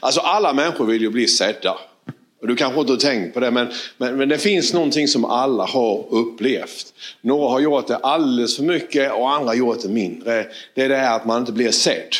Alltså alla människor vill ju bli sedda. Du kanske inte har tänkt på det, men, men, men, det finns någonting som alla har upplevt. Några har gjort det alldeles för mycket och andra har gjort det mindre. Det är det här att man inte blir sedd.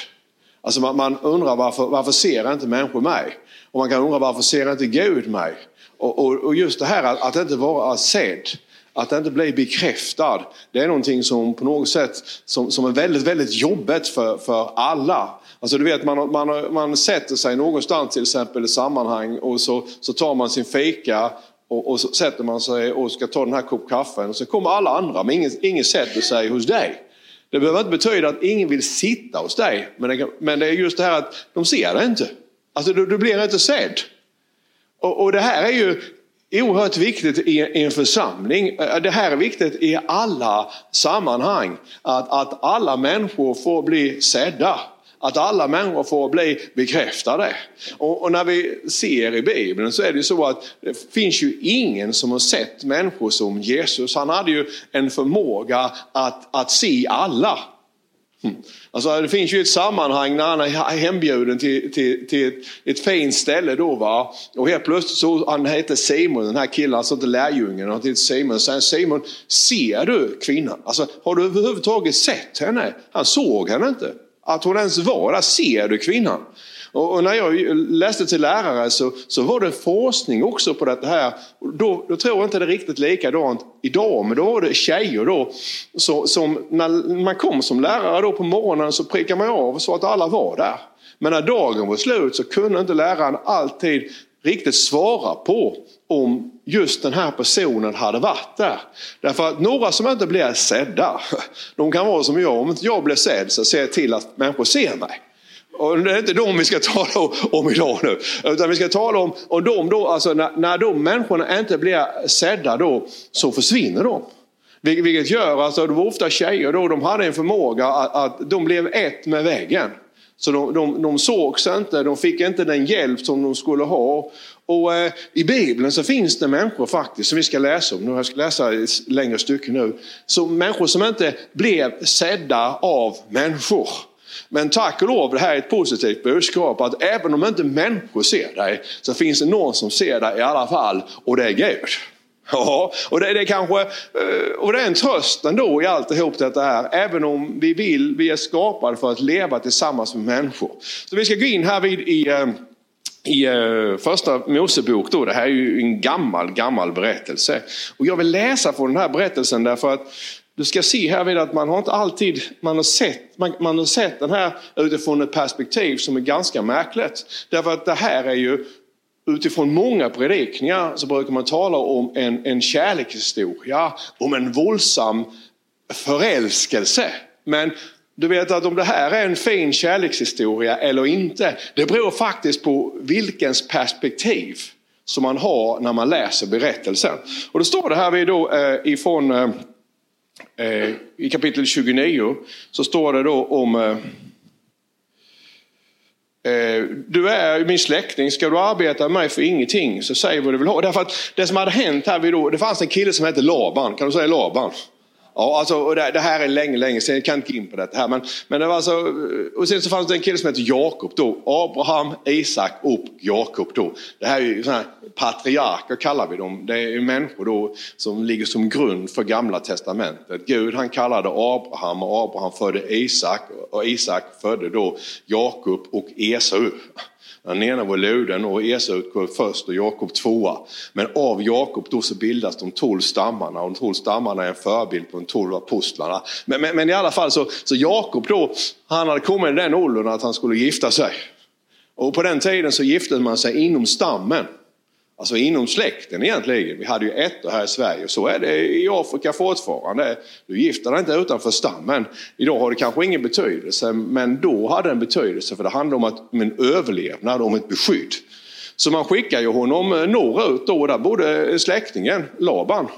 Alltså man, man undrar varför, varför ser inte människor mig? Och man kan undra varför ser inte Gud mig? Och, och, och just det här att, att inte vara sedd, att inte bli bekräftad, det är någonting som på något sätt som, som är väldigt, väldigt jobbigt för, för alla. Alltså du vet man, man, man sätter sig någonstans till exempel i sammanhang och så, så tar man sin fika och, och så sätter man sig och ska ta den här kopp kaffe och så kommer alla andra men ingen, ingen sätter sig hos dig. Det behöver inte betyda att ingen vill sitta hos dig men det, men det är just det här att de ser dig inte. Alltså du, du blir inte sedd. Och, och det här är ju oerhört viktigt i, i en församling. Det här är viktigt i alla sammanhang. Att, att alla människor får bli sedda. Att alla människor får bli bekräftade. Och, och, när vi ser i Bibeln så är det ju så att det finns ju ingen som har sett människor som Jesus. Han hade ju en förmåga att, att se alla. Hm. Alltså det finns ju ett sammanhang när han är hembjuden till, till, till ett, ett fint ställe då va. Och helt plötsligt så, han heter Simon den här killen, alltså inte lärjungen, han heter Simon. Säger Simon, ser du kvinnan? Alltså har du överhuvudtaget sett henne? Han såg henne inte. Att hon ens var där, ser du kvinnan? Och, när jag läste till lärare så, så var det forskning också på det här. Då, då tror jag inte det är riktigt likadant idag, men då var det tjejer då. Så, som, när man kom som lärare då på morgonen så prickade man av så att alla var där. Men när dagen var slut så kunde inte läraren alltid riktigt svara på om just den här personen hade varit där. Därför att några som inte blir sedda, de kan vara som jag, om inte jag blir sedd så ser jag till att människor ser mig. Och det är inte de vi ska tala om idag nu. Utan vi ska tala om, om dem då, alltså när, när de människorna inte blir sedda då, så försvinner de. Vilket gör, alltså det var ofta tjejer då, de hade en förmåga att, att de blev ett med väggen. Så de, de, de sågs inte, de fick inte den hjälp som de skulle ha. Och eh, I Bibeln så finns det människor faktiskt, som vi ska läsa om, jag ska läsa ett längre stycke nu, så människor som inte blev sedda av människor. Men tack och lov, det här är ett positivt budskap att även om inte människor ser dig så finns det någon som ser dig i alla fall och det är Gud. Ja, och det, det är kanske eh, och det är en tröst ändå i alltihop detta här. Även om vi vill, vi är skapade för att leva tillsammans med människor. Så vi ska gå in här vid i, eh, i eh, första Mosebok. Då. Det här är ju en gammal, gammal berättelse. Och jag vill läsa från den här berättelsen därför att du ska se här vid att man har inte alltid man har sett, man, man har sett den här utifrån ett perspektiv som är ganska märkligt. Därför att det här är ju utifrån många predikningar så brukar man tala om en, en kärlekshistoria, om en våldsam förälskelse. Men du vet att om det här är en fin kärlekshistoria eller inte, det beror faktiskt på vilkens perspektiv som man har när man läser berättelsen. Och då står det här vid då eh, ifrån eh, eh I kapitel 29 så står det då om eh, eh, du är min släkting, ska du arbeta med mig för ingenting så säg vad du vill ha. Därför att det som hade hänt här, vid då, det fanns en kille som hette Laban, kan du säga Laban? Ja, alltså, det, det, här är länge, länge sedan, jag kan inte gå in på det här. Men, men det var alltså, och sen så fanns det en kille som hette Jakob då. Abraham, Isak och Jakob då. Det här är ju sådana här patriarker kallar vi dem. Det är människor då som ligger som grund för gamla testamentet. Gud han kallade Abraham och Abraham födde Isak och Isak födde då Jakob och Esau. Den ena var luden och Esau kom först och Jakob tvåa. Men av Jakob då så bildas de tolv stammarna och de tolv stammarna är en förebild på de tolv apostlarna. Men, men, men, i alla fall så, så Jakob då, han hade kommit i den åldern att han skulle gifta sig. Och på den tiden så gifte man sig inom stammen. Alltså inom släkten egentligen. Vi hade ju ettor här i Sverige. och Så är det i Afrika fortfarande. Du gifter dig inte utanför stammen. Idag har det kanske ingen betydelse. Men då hade det en betydelse. För det handlar om, att, om en överlevnad, om ett beskydd. Så man skickar ju honom norrut då. Där bodde släktingen Laban.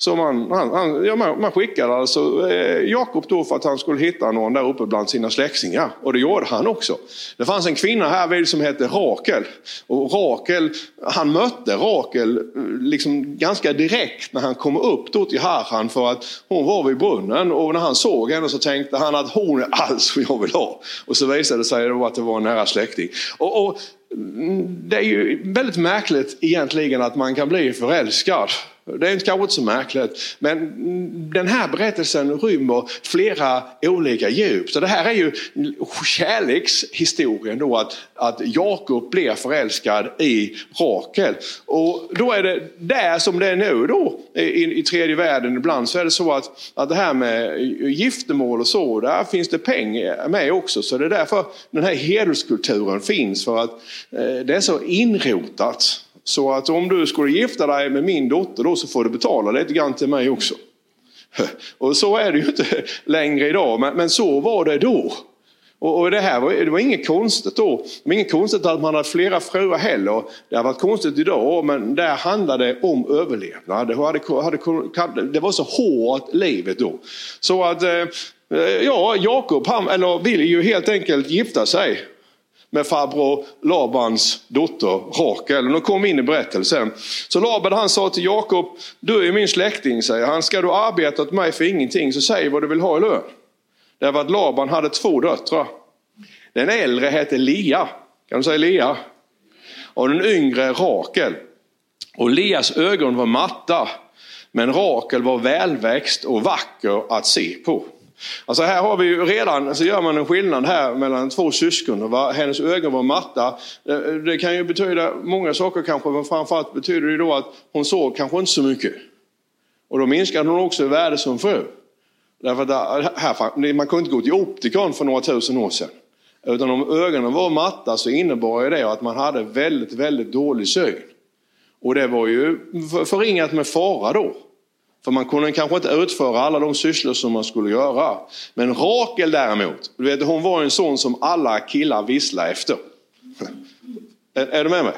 Så man, han, han, ja, man, skickade alltså eh, Jakob då för att han skulle hitta någon där uppe bland sina släktingar. Och det gjorde han också. Det fanns en kvinna här vid som hette Rakel. Och Rakel, han mötte Rakel eh, liksom ganska direkt när han kom upp då till Haran. för att hon var vid brunnen. Och när han såg henne så tänkte han att hon är allt som jag vill ha. Och så visade det sig då att det var en nära släkting. Och, och mm, det är ju väldigt märkligt egentligen att man kan bli förälskad. Det är kanske inte så märkligt. Men den här berättelsen rymmer flera olika djup. Så det här är ju kärlekshistorien då att, att Jakob blir förälskad i Rakel. Och då är det där som det är nu då i, i tredje världen ibland så är det så att, att det här med giftermål och så, där finns det pengar med också. Så det är därför den här hederskulturen finns för att eh, det är så inrotat. Så att om du skulle gifta dig med min dotter då så får du betala lite grann till mig också. Och så är det ju inte längre idag, men, men så var det då. Och, och, det här var, det var inget konstigt då. Det var inget konstigt att man hade flera fruar heller. Det har varit konstigt idag, men där handlade det om överlevnad. Det, hade, hade, det var så hårt livet då. Så att, eh, ja, Jakob, han, eller vill ju helt enkelt gifta sig med farbror Labans dotter Rakel. De kom in i berättelsen. Så Laban han sa till Jakob, du är min släkting, säger han. Ska du arbeta åt mig för ingenting så säg vad du vill ha i lön. Därför att Laban hade två döttrar. Den äldre hette Lia, kan du säga Lia? Och den yngre Rakel. Och Lias ögon var matta, men Rakel var välväxt och vacker att se på. Alltså här har vi ju redan, så gör man en skillnad här mellan två syskon. Va? Hennes ögon var matta. Det kan ju betyda många saker kanske, men framförallt betyder det då att hon såg kanske inte så mycket. Och då minskade hon också i värde som fru. Därför att här, man kunde inte gå till optikern för några tusen år sedan. Utan om ögonen var matta så innebar det att man hade väldigt, väldigt dålig syn. Och det var ju förringat med fara då. För man kunde kanske inte utföra alla de sysslor som man skulle göra. Men Rakel däremot, du vet, hon var en sån som alla killar visslar efter. är, är du med mig?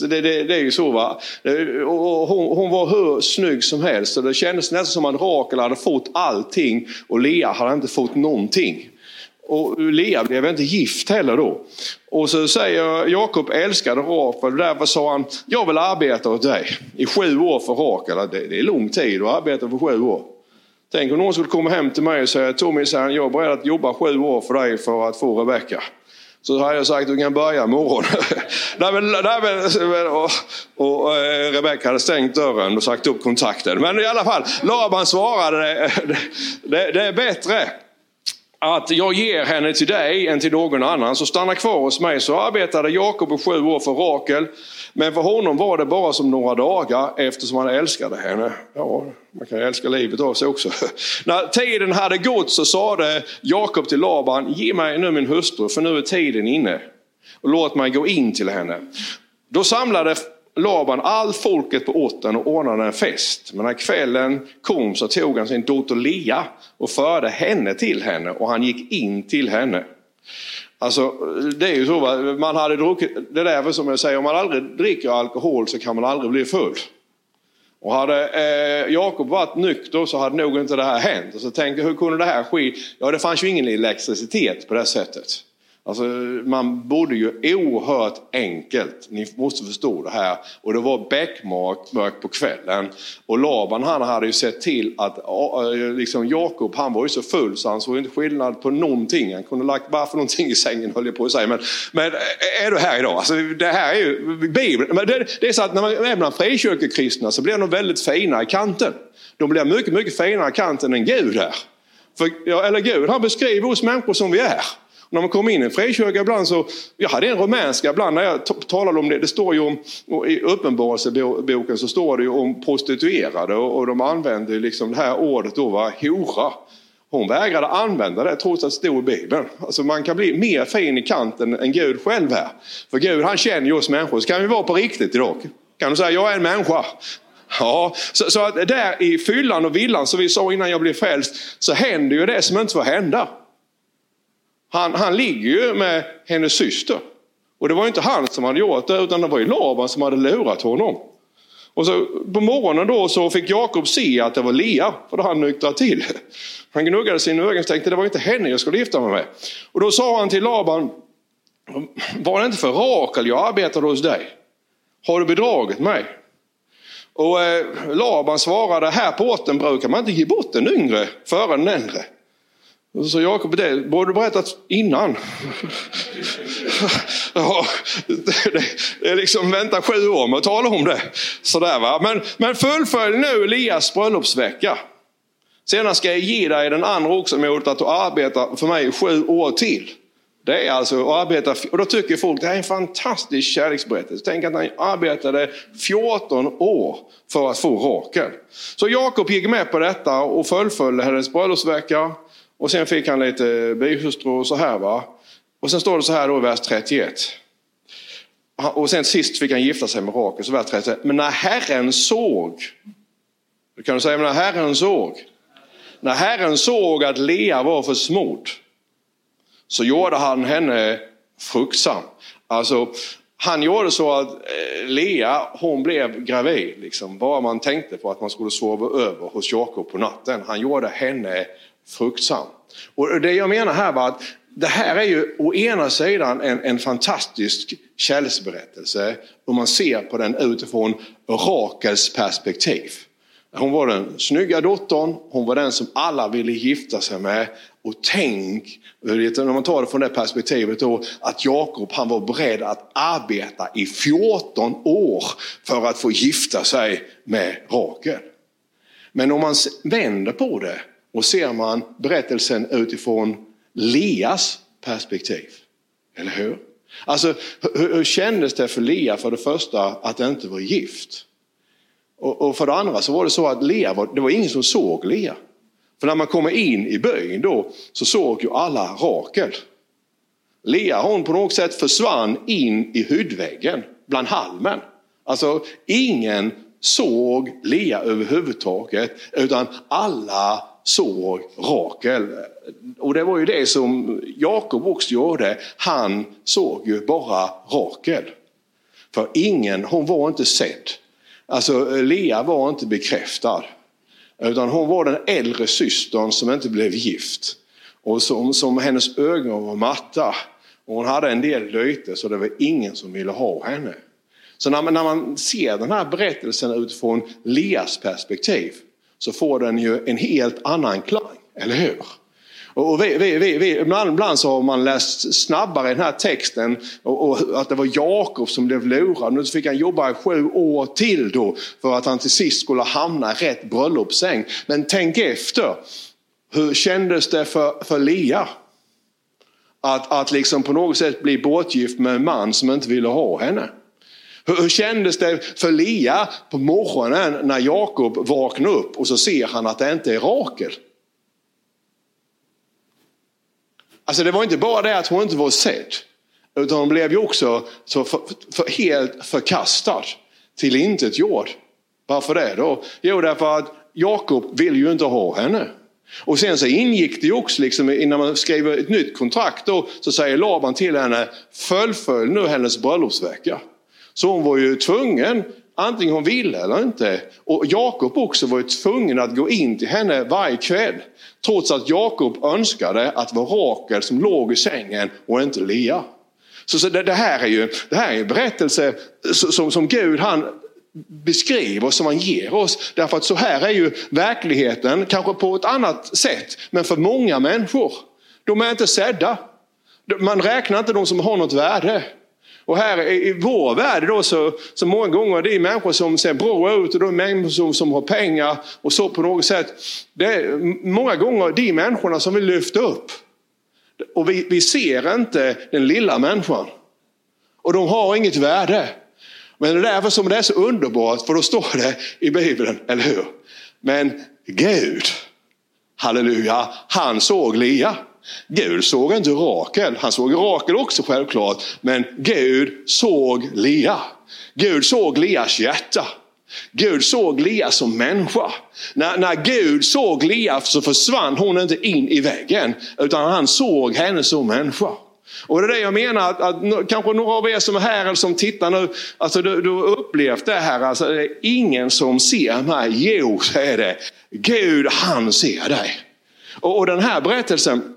Det, det, det, är ju så va. Hon, hon, var hur snygg som helst och det kändes nästan som att Rakel hade fått allting och Lea hade inte fått någonting. Och Lea blev inte gift heller då. Och så säger Jakob älskade Rakel, därför sa han, jag vill arbeta åt dig i sju år för Rakel. Det, det är lång tid att arbeta för sju år. Tänk om någon skulle komma hem till mig och säga, Tommy, jag är beredd att jobba sju år för dig för att få Rebecka. Så hade jag sagt, du kan börja imorgon. nej, men, nej, men, och, och eh, Rebecka hade stängt dörren och sagt upp kontakten. Men i alla fall, Laban svarade, det, det, det är bättre att jag ger henne till dig än till någon annan. Så stanna kvar hos mig. Så arbetade Jakob i sju år för Rakel. Men för honom var det bara som några dagar eftersom han älskade henne. Ja, man kan älska livet av sig också. När tiden hade gått så sade Jakob till Laban, ge mig nu min hustru för nu är tiden inne. Och låt mig gå in till henne. Då samlade Laban all folket på orten och ordnade en fest. Men när kvällen kom så tog han sin dotter Lea och förde henne till henne och han gick in till henne. Alltså det är ju så, man hade druckit, det där som jag säger, om man aldrig dricker alkohol så kan man aldrig bli full. Och hade eh, Jakob varit nykter så hade nog inte det här hänt. Och så tänker hur kunde det här ske? Ja, det fanns ju ingen elektricitet på det sättet. Alltså, man bodde ju oerhört enkelt, ni måste förstå det här. Och det var beckmörkt på kvällen. Och Laban han hade ju sett till att eh, liksom Jakob han var ju så full så han såg inte skillnad på någonting. Han kunde lagt bara för någonting i sängen höll jag på att säga. Men, men eh, är du här idag? Alltså, det här är ju Bibeln. Men det, det är så att när man är bland frikyrkokristna så blir de väldigt fina i kanten. De blir mycket, mycket finare i kanten än Gud är. För, eller Gud han beskriver oss människor som vi är. När man kommer in i en frikyrka ibland så, jag hade en rumänska ibland när jag talade om det, det står ju om, i uppenbarelseboken så står det ju om prostituerade och, och de använde liksom det här ordet då va, hora. Hon vägrade använda det trots att det stod i Bibeln. Alltså man kan bli mer fin i kanten än Gud själv är. För Gud han känner ju oss människor. Så kan vi vara på riktigt idag. Kan du säga jag är en människa? Ja, så, så att där i fyllan och villan som vi sa innan jag blev frälst så händer ju det som inte får hända. Han, han ligger ju med hennes syster. Och det var inte han som hade gjort det utan det var ju Laban som hade lurat honom. Och så på morgonen då så fick Jakob se att det var Lea, för då han nyktrat till. Han gnuggade sin ögon och tänkte det var inte henne jag skulle gifta mig med. Och då sa han till Laban, var det inte för Rakel jag arbetade hos dig? Har du bedragit mig? Och eh, Laban svarade, här på orten brukar man inte ge bort den yngre före den äldre. Och så sa Jakob, det borde du berättat innan. ja, det, det, är liksom vänta sju år med att tala om det. Sådär, va? Men, men fullfölj nu Elias bröllopsvecka. Sedan ska jag ge dig den andra också mot att du arbetar för mig sju år till. Det är alltså att arbeta, och då tycker folk det här är en fantastisk kärleksberättelse. Tänk att han arbetade 14 år för att få Rakel. Så Jakob gick med på detta och fullföljde hennes bröllopsvecka. Och sen fick han lite bihustru och så här va. Och sen står det så här då i vers 31. Och sen sist fick han gifta sig med Rakel, så vers 31. Men när Herren såg, då kan du säga, men när Herren såg. När Herren såg att Lea var för så gjorde han henne fruktsam. Alltså, han gjorde så att eh, Lea hon blev gravid, liksom, bara man tänkte på att man skulle sova över hos Jakob på natten. Han gjorde henne fruktsam. Och det jag menar här var att det här är ju å ena sidan en, en fantastisk källsberättelse om man ser på den utifrån Rakels perspektiv. Hon var den snygga dottern, hon var den som alla ville gifta sig med. Och tänk, när man tar det från det perspektivet då, att Jakob han var beredd att arbeta i 14 år för att få gifta sig med Rakel. Men om man vänder på det och ser man berättelsen utifrån Leas perspektiv. Eller hur? Alltså, hur, hur kändes det för Lea för det första att det inte var gift? Och, och, för det andra så var det så att Lea var, det var ingen som såg Lea. För när man kommer in i byn då så såg ju alla Rakel. Lea hon på något sätt försvann in i hudväggen bland halmen. Alltså ingen såg Lea överhuvudtaget utan alla såg Rakel. Och det var ju det som Jakob också gjorde. Han såg ju bara Rakel. För ingen, hon var inte sedd. Alltså Lea var inte bekräftad. Utan hon var den äldre systern som inte blev gift. Och som, som hennes ögon var matta. Och hon hade en del löjte så det var ingen som ville ha henne. Så när man, när man ser den här berättelsen utifrån Leas perspektiv så får den ju en helt annan klang, eller hur? Och vi, vi, vi, vi, ibland, ibland så har man läst snabbare i den här texten och, och att det var Jakob som blev lurad. Nu fick han jobba i sju år till då för att han till sist skulle hamna i rätt bröllopssäng. Men tänk efter. Hur kändes det för, för Lea? Att, att liksom på något sätt bli bortgift med en man som inte ville ha henne. Hur, hur kändes det för Lea på morgonen när Jakob vaknar upp och så ser han att det inte är Rakel? Alltså det var inte bara det att hon inte var sedd. Utan hon blev ju också så för, för, helt förkastad. Till intet jord. Varför det då? Jo, därför att Jakob vill ju inte ha henne. Och sen så ingick det ju också, liksom, innan man skriver ett nytt kontrakt, då, så säger Laban till henne, fullfölj nu hennes bröllopsvecka. Så hon var ju tvungen, antingen hon ville eller inte. Och Jakob också var ju tvungen att gå in till henne varje kväll. Trots att Jakob önskade att det var Rakel som låg i sängen och inte Lea. Så, så det, det, här är ju det här är en berättelse som, som Gud han beskriver, som han ger oss. Därför att så här är ju verkligheten, kanske på ett annat sätt, men för många människor. De är inte sedda. Man räknar inte de som har något värde. Och här i vår värld då så, så många gånger det är människor som ser bra ut och de människor som, som har pengar och så på något sätt. Det är många gånger de människorna som vi lyfter upp. Och vi, vi ser inte den lilla människan. Och de har inget värde. Men det är därför som det är så underbart, för då står det i Bibeln, eller hur? Men Gud, halleluja, han såg Lia. Gud såg inte Rakel, han såg Rakel också självklart, men Gud såg Lea. Gud såg Leas hjärta. Gud såg Lea som människa. När, när Gud såg Lea så försvann hon inte in i väggen, utan han såg henne som människa. Och det är det jag menar, att, att, kanske några av er som är här eller som tittar nu, alltså du, du har upplevt det här, alltså det är ingen som ser mig. Jo, så är det Gud, han ser dig. Och, och den här berättelsen,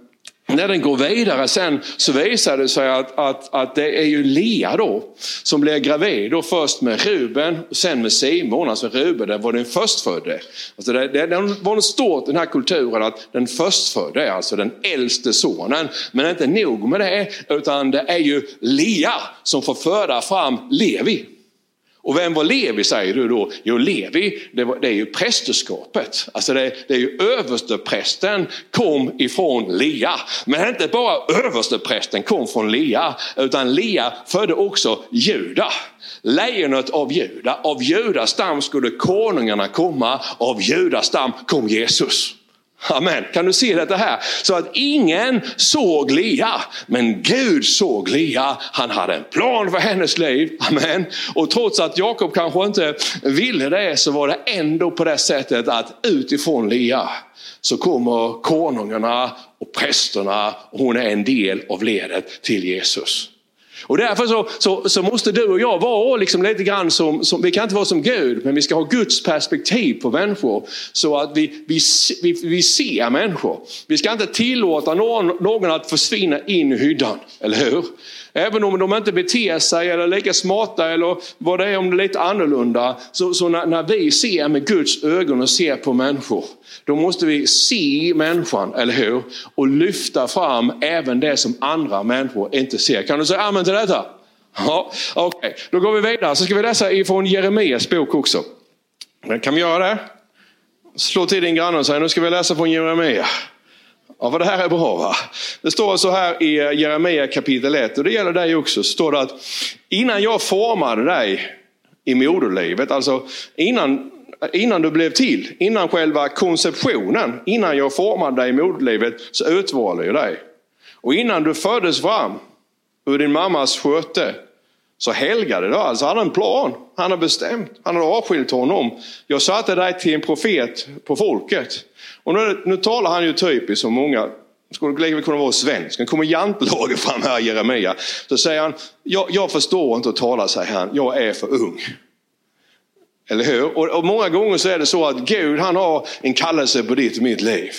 när den går vidare sen så visar det sig att, att, att det är ju Lea då som blir gravid då först med Ruben och sen med Simon. Alltså Ruben det var den förstfödde. Alltså det, det, det var något stort i den här kulturen att den förstfödde är alltså den äldste sonen. Men inte nog med det utan det är ju Lea som får föda fram Levi. Och vem var Levi säger du då? Jo, Levi det, var, det är ju prästerskapet. Alltså det, det är ju översteprästen kom ifrån Lea. Men inte bara översteprästen kom från Lea, utan Lea födde också Juda. Lejonet av Juda, av Judas stam skulle konungarna komma, av Judas stam kom Jesus. Amen. Kan du se detta här? Så att ingen såg Lea, men Gud såg Lea. Han hade en plan för hennes liv. Amen. Och trots att Jakob kanske inte ville det så var det ändå på det sättet att utifrån Lea så kommer konungarna och prästerna och hon är en del av ledet till Jesus. Och därför så, så, så, måste du och jag vara liksom lite grann som, som, vi kan inte vara som Gud, men vi ska ha Guds perspektiv på människor. Så att vi, vi, vi, vi ser människor. Vi ska inte tillåta någon, någon att försvinna in i hyddan, eller hur? Även om de inte beter sig eller är lika smarta eller vad det är om det är lite annorlunda. Så, så när, när, vi ser med Guds ögon och ser på människor. Då måste vi se människan, eller hur? Och lyfta fram även det som andra människor inte ser. Kan du säga amen till detta? Ja, Okej, okay. då går vi vidare. Så ska vi läsa ifrån Jeremias bok också. Kan vi göra det? Slå till din granne och säg nu ska vi läsa från Jeremia. Ja, vad det här är bra va? Det står så här i eh, Jeremia kapitel 1 och det gäller dig också. Så står det att innan jag formade dig i moderlivet, alltså innan, innan du blev till, innan själva konceptionen, innan jag formade dig i moderlivet så utvalde jag dig. Och innan du föddes fram ur din mammas sköte så helgade det. Alltså han hade en plan, han har bestämt, han har avskilt honom. Jag satte dig till en profet på folket. Och nu, nu talar han ju typiskt som många skulle lika väl kunna vara svensk. Nu kommer jantelagen fram här, Jeremia. Så säger han, jag, jag förstår inte att tala, säger han, jag är för ung. Eller hur? Och, och, många gånger så är det så att Gud han har en kallelse på ditt och mitt liv.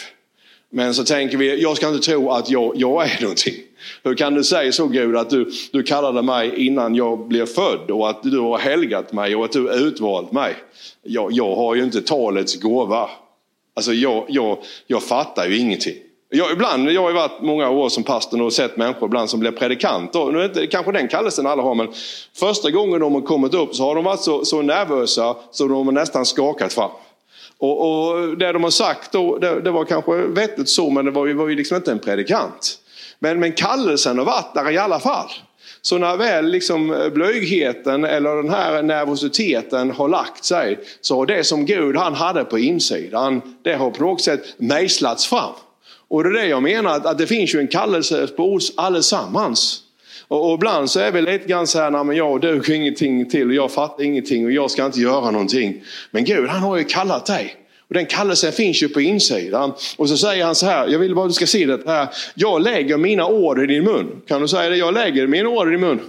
Men så tänker vi, jag ska inte tro att jag, jag är någonting. Hur kan du säga så Gud att du, du kallade mig innan jag blev född och att du har helgat mig och att du utvalt mig? Jag, jag har ju inte talets gåva. Alltså jag, jag, jag fattar ju ingenting. Jag, ibland, jag har ju varit många år som pastor och sett människor ibland som blir predikanter. Nu är inte kanske den kallelsen alla har, men första gången de har kommit upp så har de varit så, så nervösa så de har nästan skakat fram. Och, och det de har sagt då, det, det, var kanske vettigt så, men det var ju, var ju liksom inte en predikant. Men, men kallelsen har varit där i alla fall. Så när väl liksom eh, blygheten eller den här nervositeten har lagt sig så har det som Gud han hade på insidan, det har på något sätt mejslats fram. Och det är det jag menar, att det finns ju en kallelse på oss allesammans. Och, och ibland så är vi lite grann så här, men jag duger ingenting till och jag fattar ingenting och jag ska inte göra någonting. Men Gud han har ju kallat dig. Och den kallelsen finns ju på insidan. Och så säger han så här, jag vill bara att du ska se det här. Jag lägger mina ord i din mun. Kan du säga det? Jag lägger mina ord i din mun.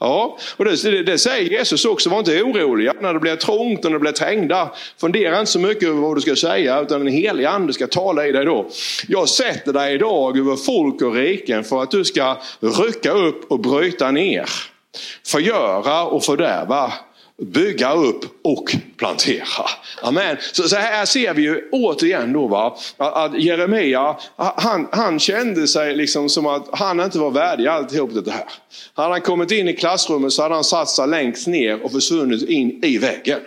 Ja, och det, det, det, säger Jesus också, var inte oroliga när det blir trångt och när det blir trängda. Fundera inte så mycket över vad du ska säga, utan den helige ande ska tala i dig då. Jag sätter dig idag över folk och riken för att du ska rycka upp och bryta ner. Förgöra och fördärva bygga upp och plantera. Amen. Så, så här ser vi ju återigen då va, att Jeremia, han, han kände sig liksom som att han inte var värdig alltihop det här. Hade han kommit in i klassrummet så hade han satt sig längst ner och försvunnit in i väggen.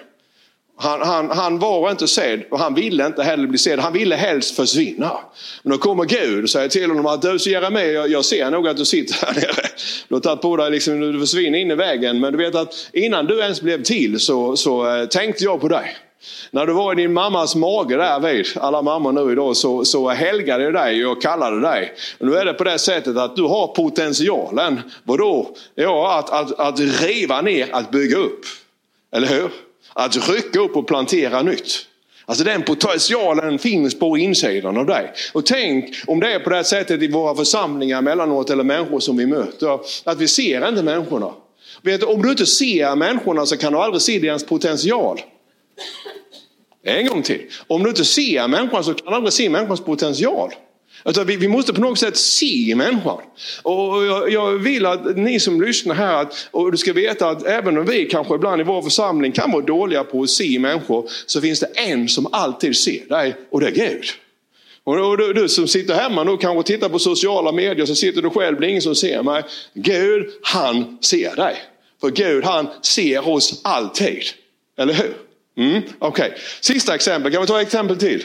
Han, han, han, var inte sedd och han ville inte heller bli sedd. Han ville helst försvinna. Men då kommer Gud och säger till honom att du Jeremia, jag, jag ser nog att du sitter här nere. Du har tagit på dig, liksom, du försvinner in i vägen. Men du vet att innan du ens blev till så, så eh, tänkte jag på dig. När du var i din mammas mage där vid, alla mammor nu idag, så, så helgade jag dig och kallade dig. Och nu är det på det sättet att du har potentialen, vadå? Ja, att, att, att riva ner, att bygga upp. Eller hur? Att rycka upp och plantera nytt. Alltså den potentialen finns på insidan av dig. Och tänk om det är på det här sättet i våra församlingar emellanåt eller människor som vi möter. Att vi ser inte människorna. Vet, om du inte ser människorna så kan du aldrig se deras potential. En gång till. Om du inte ser människan så kan du aldrig se människans potential. Alltså, vi, vi, måste på något sätt se människan. Och jag, jag, vill att ni som lyssnar här, att, och du ska veta att även om vi kanske ibland i vår församling kan vara dåliga på att se människor, så finns det en som alltid ser dig och det är Gud. Och du, du som sitter hemma nu kanske tittar på sociala medier, så sitter du själv, det är ingen som ser mig. Gud, han ser dig. För Gud, han ser oss alltid. Eller hur? Mm, Okej, okay. sista exempel, kan vi ta ett exempel till?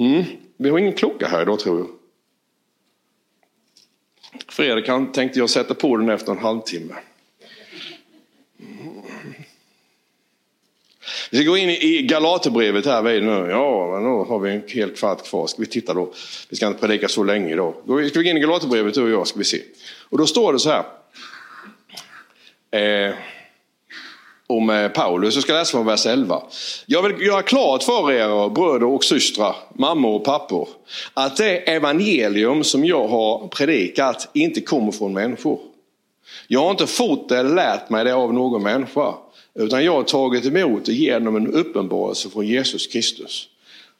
Mm. Vi har ingen klocka här idag tror jag. Fredrik tänkte jag sätta på den efter en halvtimme. Vi ska gå in i Galaterbrevet här vid nu. Ja, men då har vi en hel kvart kvar. Ska vi titta då? Vi ska inte predika så länge idag. Då ska vi gå in i Galaterbrevet du och jag, ska vi se. Och då står det så här. Eh, om eh, Paulus. Jag ska läsa från vers 11. Jag vill göra klart för er eh, bröder och systrar, mammor och pappor, att det evangelium som jag har predikat inte kommer från människor. Jag har inte fått det eller lärt mig det av någon människa, utan jag har tagit emot det genom en uppenbarelse från Jesus Kristus.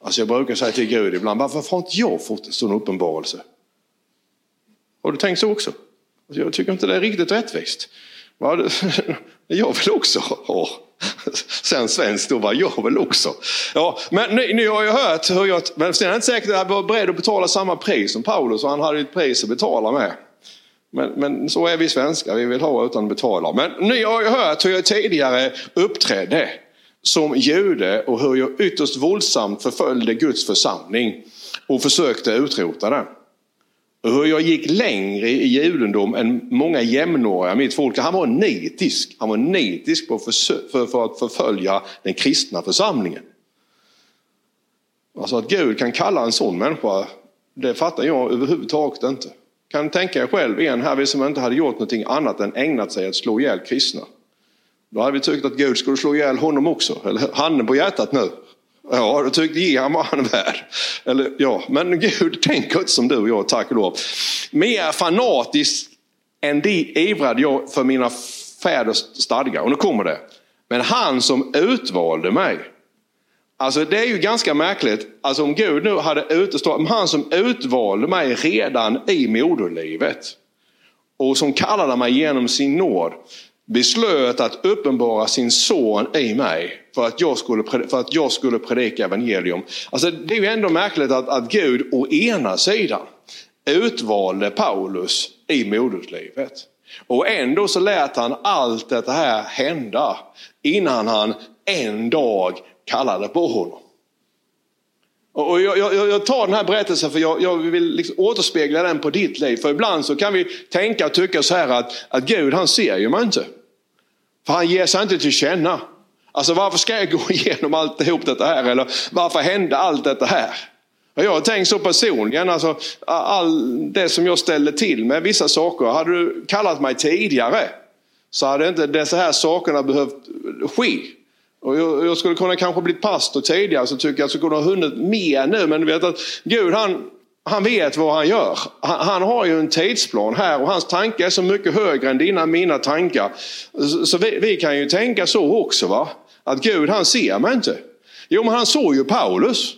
Alltså jag brukar säga till Gud ibland, varför har inte jag fått en sån uppenbarelse? Har du tänkt så också? Alltså, jag tycker inte det är riktigt rättvist. Jag vill också ha. Sen svenskt då var jag vill också. Ja, men ni, nu har ju hört hur jag, men sen är det inte säkert att jag var beredd att betala samma pris som Paulus och han hade ett pris att betala med. Men, men så är vi svenskar, vi vill ha utan att betala. Men ni har ju hört hur jag tidigare uppträdde som jude och hur jag ytterst våldsamt förföljde Guds församling och försökte utrota den. Hur jag gick längre i judendom än många jämnåriga mitt folk. Han var nitisk. Han var nitisk på för, för att förfölja den kristna församlingen. Alltså att Gud kan kalla en sån människa, det fattar jag överhuvudtaget inte. Kan tänka er själv en här som inte hade gjort någonting annat än ägnat sig att slå ihjäl kristna. Då hade vi tyckt att Gud skulle slå ihjäl honom också, eller handen på hjärtat nu. Ja, då tyckte ge han vad han är värd. Eller, ja. Men Gud tänker inte som du och jag, tack och lov. Mer fanatisk än det ivrade jag för mina fäders stadgar. Och nu kommer det. Men han som utvalde mig. Alltså det är ju ganska märkligt. Alltså om Gud nu hade utestått, han som utvalde mig redan i moderlivet. Och som kallade mig genom sin nåd beslöt att uppenbara sin son i mig för att jag skulle, för att jag skulle predika evangelium. Alltså, det är ju ändå märkligt att, att Gud å ena sidan utvalde Paulus i moderslivet. Och ändå så lät han allt detta här hända innan han en dag kallade på honom. Och jag, jag, jag, tar den här berättelsen för jag, jag vill liksom återspegla den på ditt liv. För ibland så kan vi tänka och tycka så här att, att Gud han ser ju mig inte. För han ger sig inte till känna. Alltså varför ska jag gå igenom alltihop detta här? Eller varför hände allt detta här? Jag har tänkt så personligen, alltså, all det som jag ställde till med vissa saker. Hade du kallat mig tidigare så hade inte dessa här sakerna behövt ske. Och jag, jag skulle kunna kanske blivit pastor tidigare så tycker jag att jag skulle ha hunnit mer nu. Men du vet att Gud han, han vet vad han gör. Han, han, har ju en tidsplan här och hans tankar är så mycket högre än dina mina tankar. Så, så vi, vi, kan ju tänka så också. va? Att Gud han ser mig inte. Jo men han såg ju Paulus.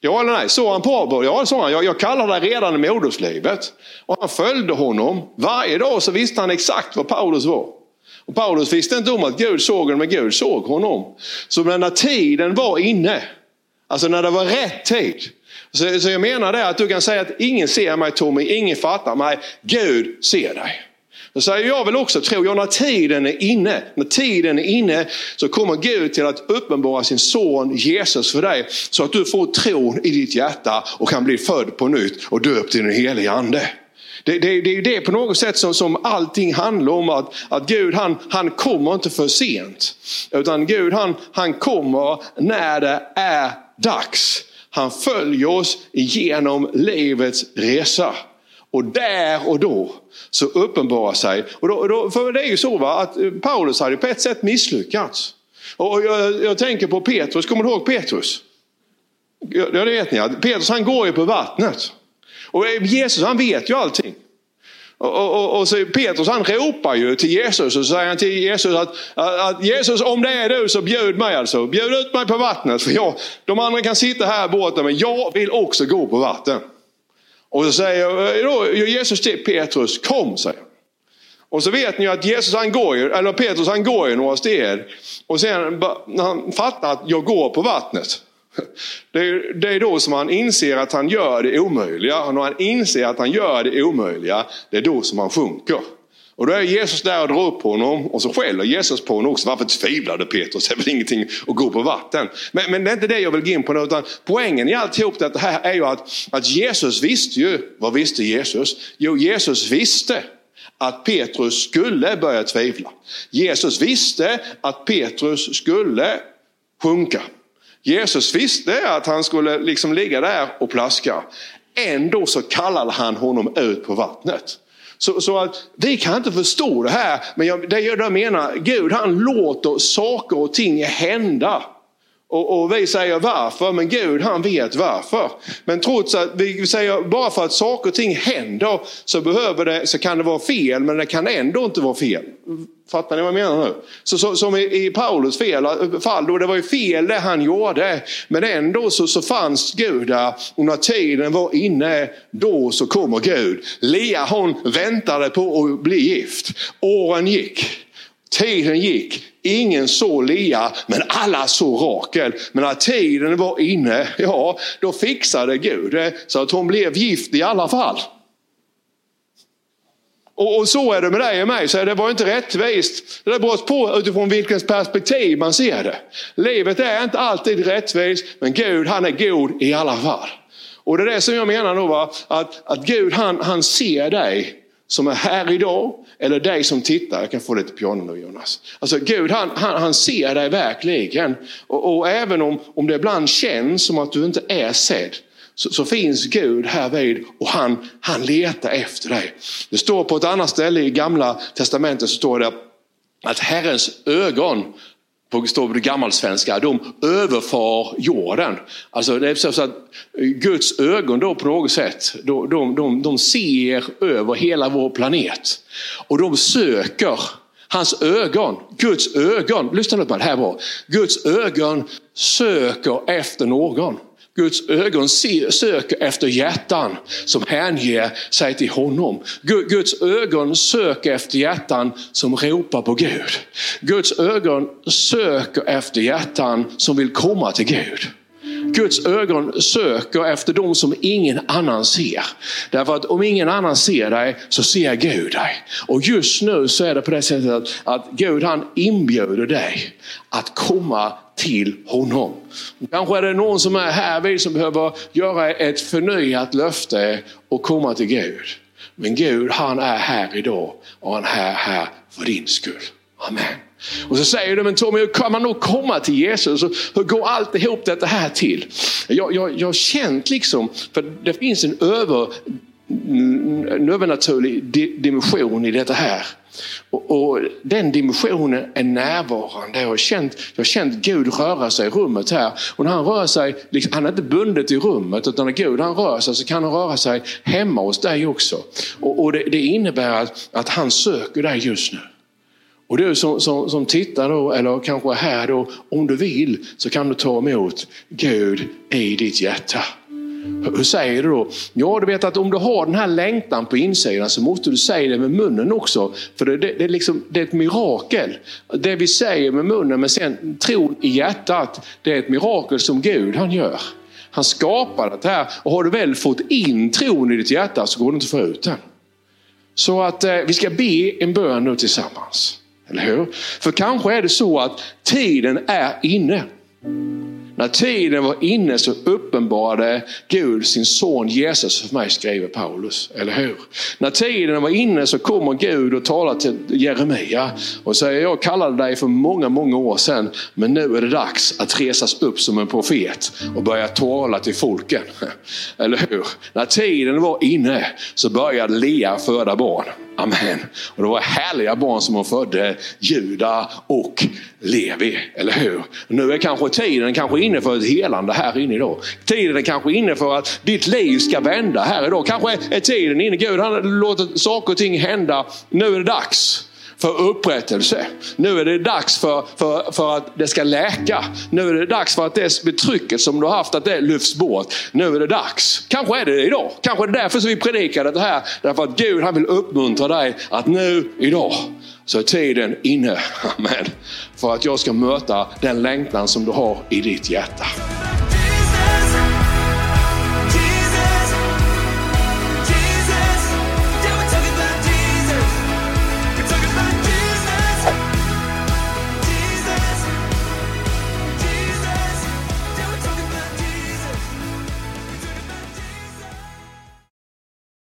Ja eller nej, såg han Paulus? Ja, såg han. Jag, jag kallade det redan i moderslivet. Och han följde honom. Varje dag så visste han exakt vad Paulus var. Och Paulus visste inte om att Gud såg honom, men Gud såg honom. Så när tiden var inne, alltså när det var rätt tid. Så, så jag menar det att du kan säga att ingen ser mig Tommy, ingen fattar mig. Gud ser dig. Då säger jag väl också, tror jag, när tiden är inne, när tiden är inne så kommer Gud till att uppenbara sin son Jesus för dig. Så att du får tron i ditt hjärta och kan bli född på nytt och döpt i den helige ande. Det, det, det är det på något sätt som, som allting handlar om. Att, att Gud han, han kommer inte för sent. Utan Gud han, han kommer när det är dags. Han följer oss genom livets resa. Och där och då så uppenbarar sig, och då, då, för det är ju så va, att eh, Paulus hade på ett sätt misslyckats. Och jag, jag tänker på Petrus, kommer du ihåg Petrus? Ja, det vet ni. Petrus han går ju på vattnet. Och Jesus han vet ju allting. Och, och, och, så Petrus han ropar ju till Jesus och säger han till Jesus att, att, Jesus om det är du så bjud mig alltså. Bjud ut mig på vattnet. För jag, de andra kan sitta här borta men jag vill också gå på vatten. Och så säger eh, då, Jesus till Petrus, kom säger han. Och så vet ni att Jesus han går ju, eller Petrus han går ju några steg. Och sen när han fattar att jag går på vattnet. Det är, det är då som han inser att han gör det omöjliga. Och när han inser att han gör det omöjliga, det är då som han sjunker. Och då är Jesus där och drar upp honom och så skäller Jesus på honom också. Varför tvivlade Petrus? Det är väl ingenting att gå på vatten. Men, men det är inte det jag vill gå in på nu. Utan poängen i alltihop det här är ju att, att Jesus visste ju, vad visste Jesus? Jo, Jesus visste att Petrus skulle börja tvivla. Jesus visste att Petrus skulle sjunka. Jesus visste att han skulle liksom ligga där och plaska. Ändå så kallade han honom ut på vattnet. Så, så, att vi kan inte förstå det här, men jag, det jag menar, Gud han låter saker och ting hända och, och, vi säger varför, men Gud han vet varför. Men trots att vi säger bara för att saker och ting händer så, behöver det, så kan det vara fel, men det kan ändå inte vara fel. Fattar ni vad jag menar nu? Så, så som i, i Paulus fel, fall, då det var ju fel det han gjorde. Men ändå så, så fanns Gud där och när tiden var inne, då så kommer Gud. Lea hon väntade på att bli gift. Åren gick. Tiden gick, ingen såg Lea, men alla såg Rakel. Men när tiden var inne, ja, då fixade Gud det så att hon blev gift i alla fall. Och, och så är det med dig och mig, så det var inte rättvist. Det beror på utifrån vilket perspektiv man ser det. Livet är inte alltid rättvist, men Gud han är god i alla fall. Och det är det som jag menar då, va? Att, att Gud han, han ser dig som är här idag eller dig som tittar. Jag kan få lite piano nu Jonas. Alltså Gud han, han, han ser dig verkligen. Och, och, även om, om det ibland känns som att du inte är sedd så, så, finns Gud här vid och han, han letar efter dig. Det står på ett annat ställe i gamla testamentet så står det att Herrens ögon på, står det gammalsvenska, de överfar jorden. Alltså det är så att Guds ögon då på något sätt, de, de, de, de ser över hela vår planet. Och de söker Hans ögon, Guds ögon, lyssna nu på det här var. Guds ögon söker efter någon. Guds ögon söker efter hjärtan som hänger sig till honom. Guds ögon söker efter hjärtan som ropar på Gud. Guds ögon söker efter hjärtan som vill komma till Gud. Guds ögon söker efter dem som ingen annan ser. Därför att om ingen annan ser dig så ser Gud dig. Och just nu så är det på det sättet att, att Gud han inbjuder dig att komma till honom. Kanske är det någon som är härvid som behöver göra ett förnyat löfte och komma till Gud. Men Gud han är här idag och han är här för din skull. Amen. Och så säger du, men Tommy hur kan man nog komma till Jesus? Hur går alltihop detta här till? Jag, jag, jag har känt liksom, för det finns en över, en övernaturlig dimension i detta här. Och, och, Den dimensionen är närvarande. Jag har, känt, jag har känt Gud röra sig i rummet här. Och när han rör sig, liksom, han är inte bundet i rummet utan när Gud han rör sig så kan han röra sig hemma hos dig också. Och, och det, det, innebär att, att han söker dig just nu. Och du som, som, som tittar då, eller kanske är här då, om du vill så kan du ta emot Gud i ditt hjärta. Hur säger du då? Ja, du vet att om du har den här längtan på insidan så måste du säga det med munnen också. För det, det, det, är, liksom, det är ett mirakel. Det vi säger med munnen men sen tron i hjärtat, det är ett mirakel som Gud han gör. Han skapar det här och har du väl fått in tron i ditt hjärta så går det inte att få ut den. Så att eh, vi ska be en bön nu tillsammans. Eller hur? För kanske är det så att tiden är inne. När tiden var inne så uppenbarade Gud sin son Jesus för mig, skriver Paulus. Eller hur? När tiden var inne så kommer Gud och talar till Jeremia och säger, jag kallade dig för många, många år sedan, men nu är det dags att resas upp som en profet och börja tala till folken. Eller hur? När tiden var inne så började Lea föda barn. Amen. Och det var härliga barn som hon födde, Juda och Levi. Eller hur? Nu är kanske tiden kanske inne för ett helande här inne idag. Tiden är kanske inne för att ditt liv ska vända här idag. Kanske är tiden inne. Gud han låter saker och ting hända. Nu är det dags för upprättelse. Nu är det dags för, för, för att det ska läka. Nu är det dags för att det betrycket som du har haft, att det lyfts bort. Nu är det dags. Kanske är det idag. Kanske är det därför som vi predikar det här. Därför att Gud han vill uppmuntra dig att nu, idag, så är tiden inne. Amen. För att jag ska möta den längtan som du har i ditt hjärta.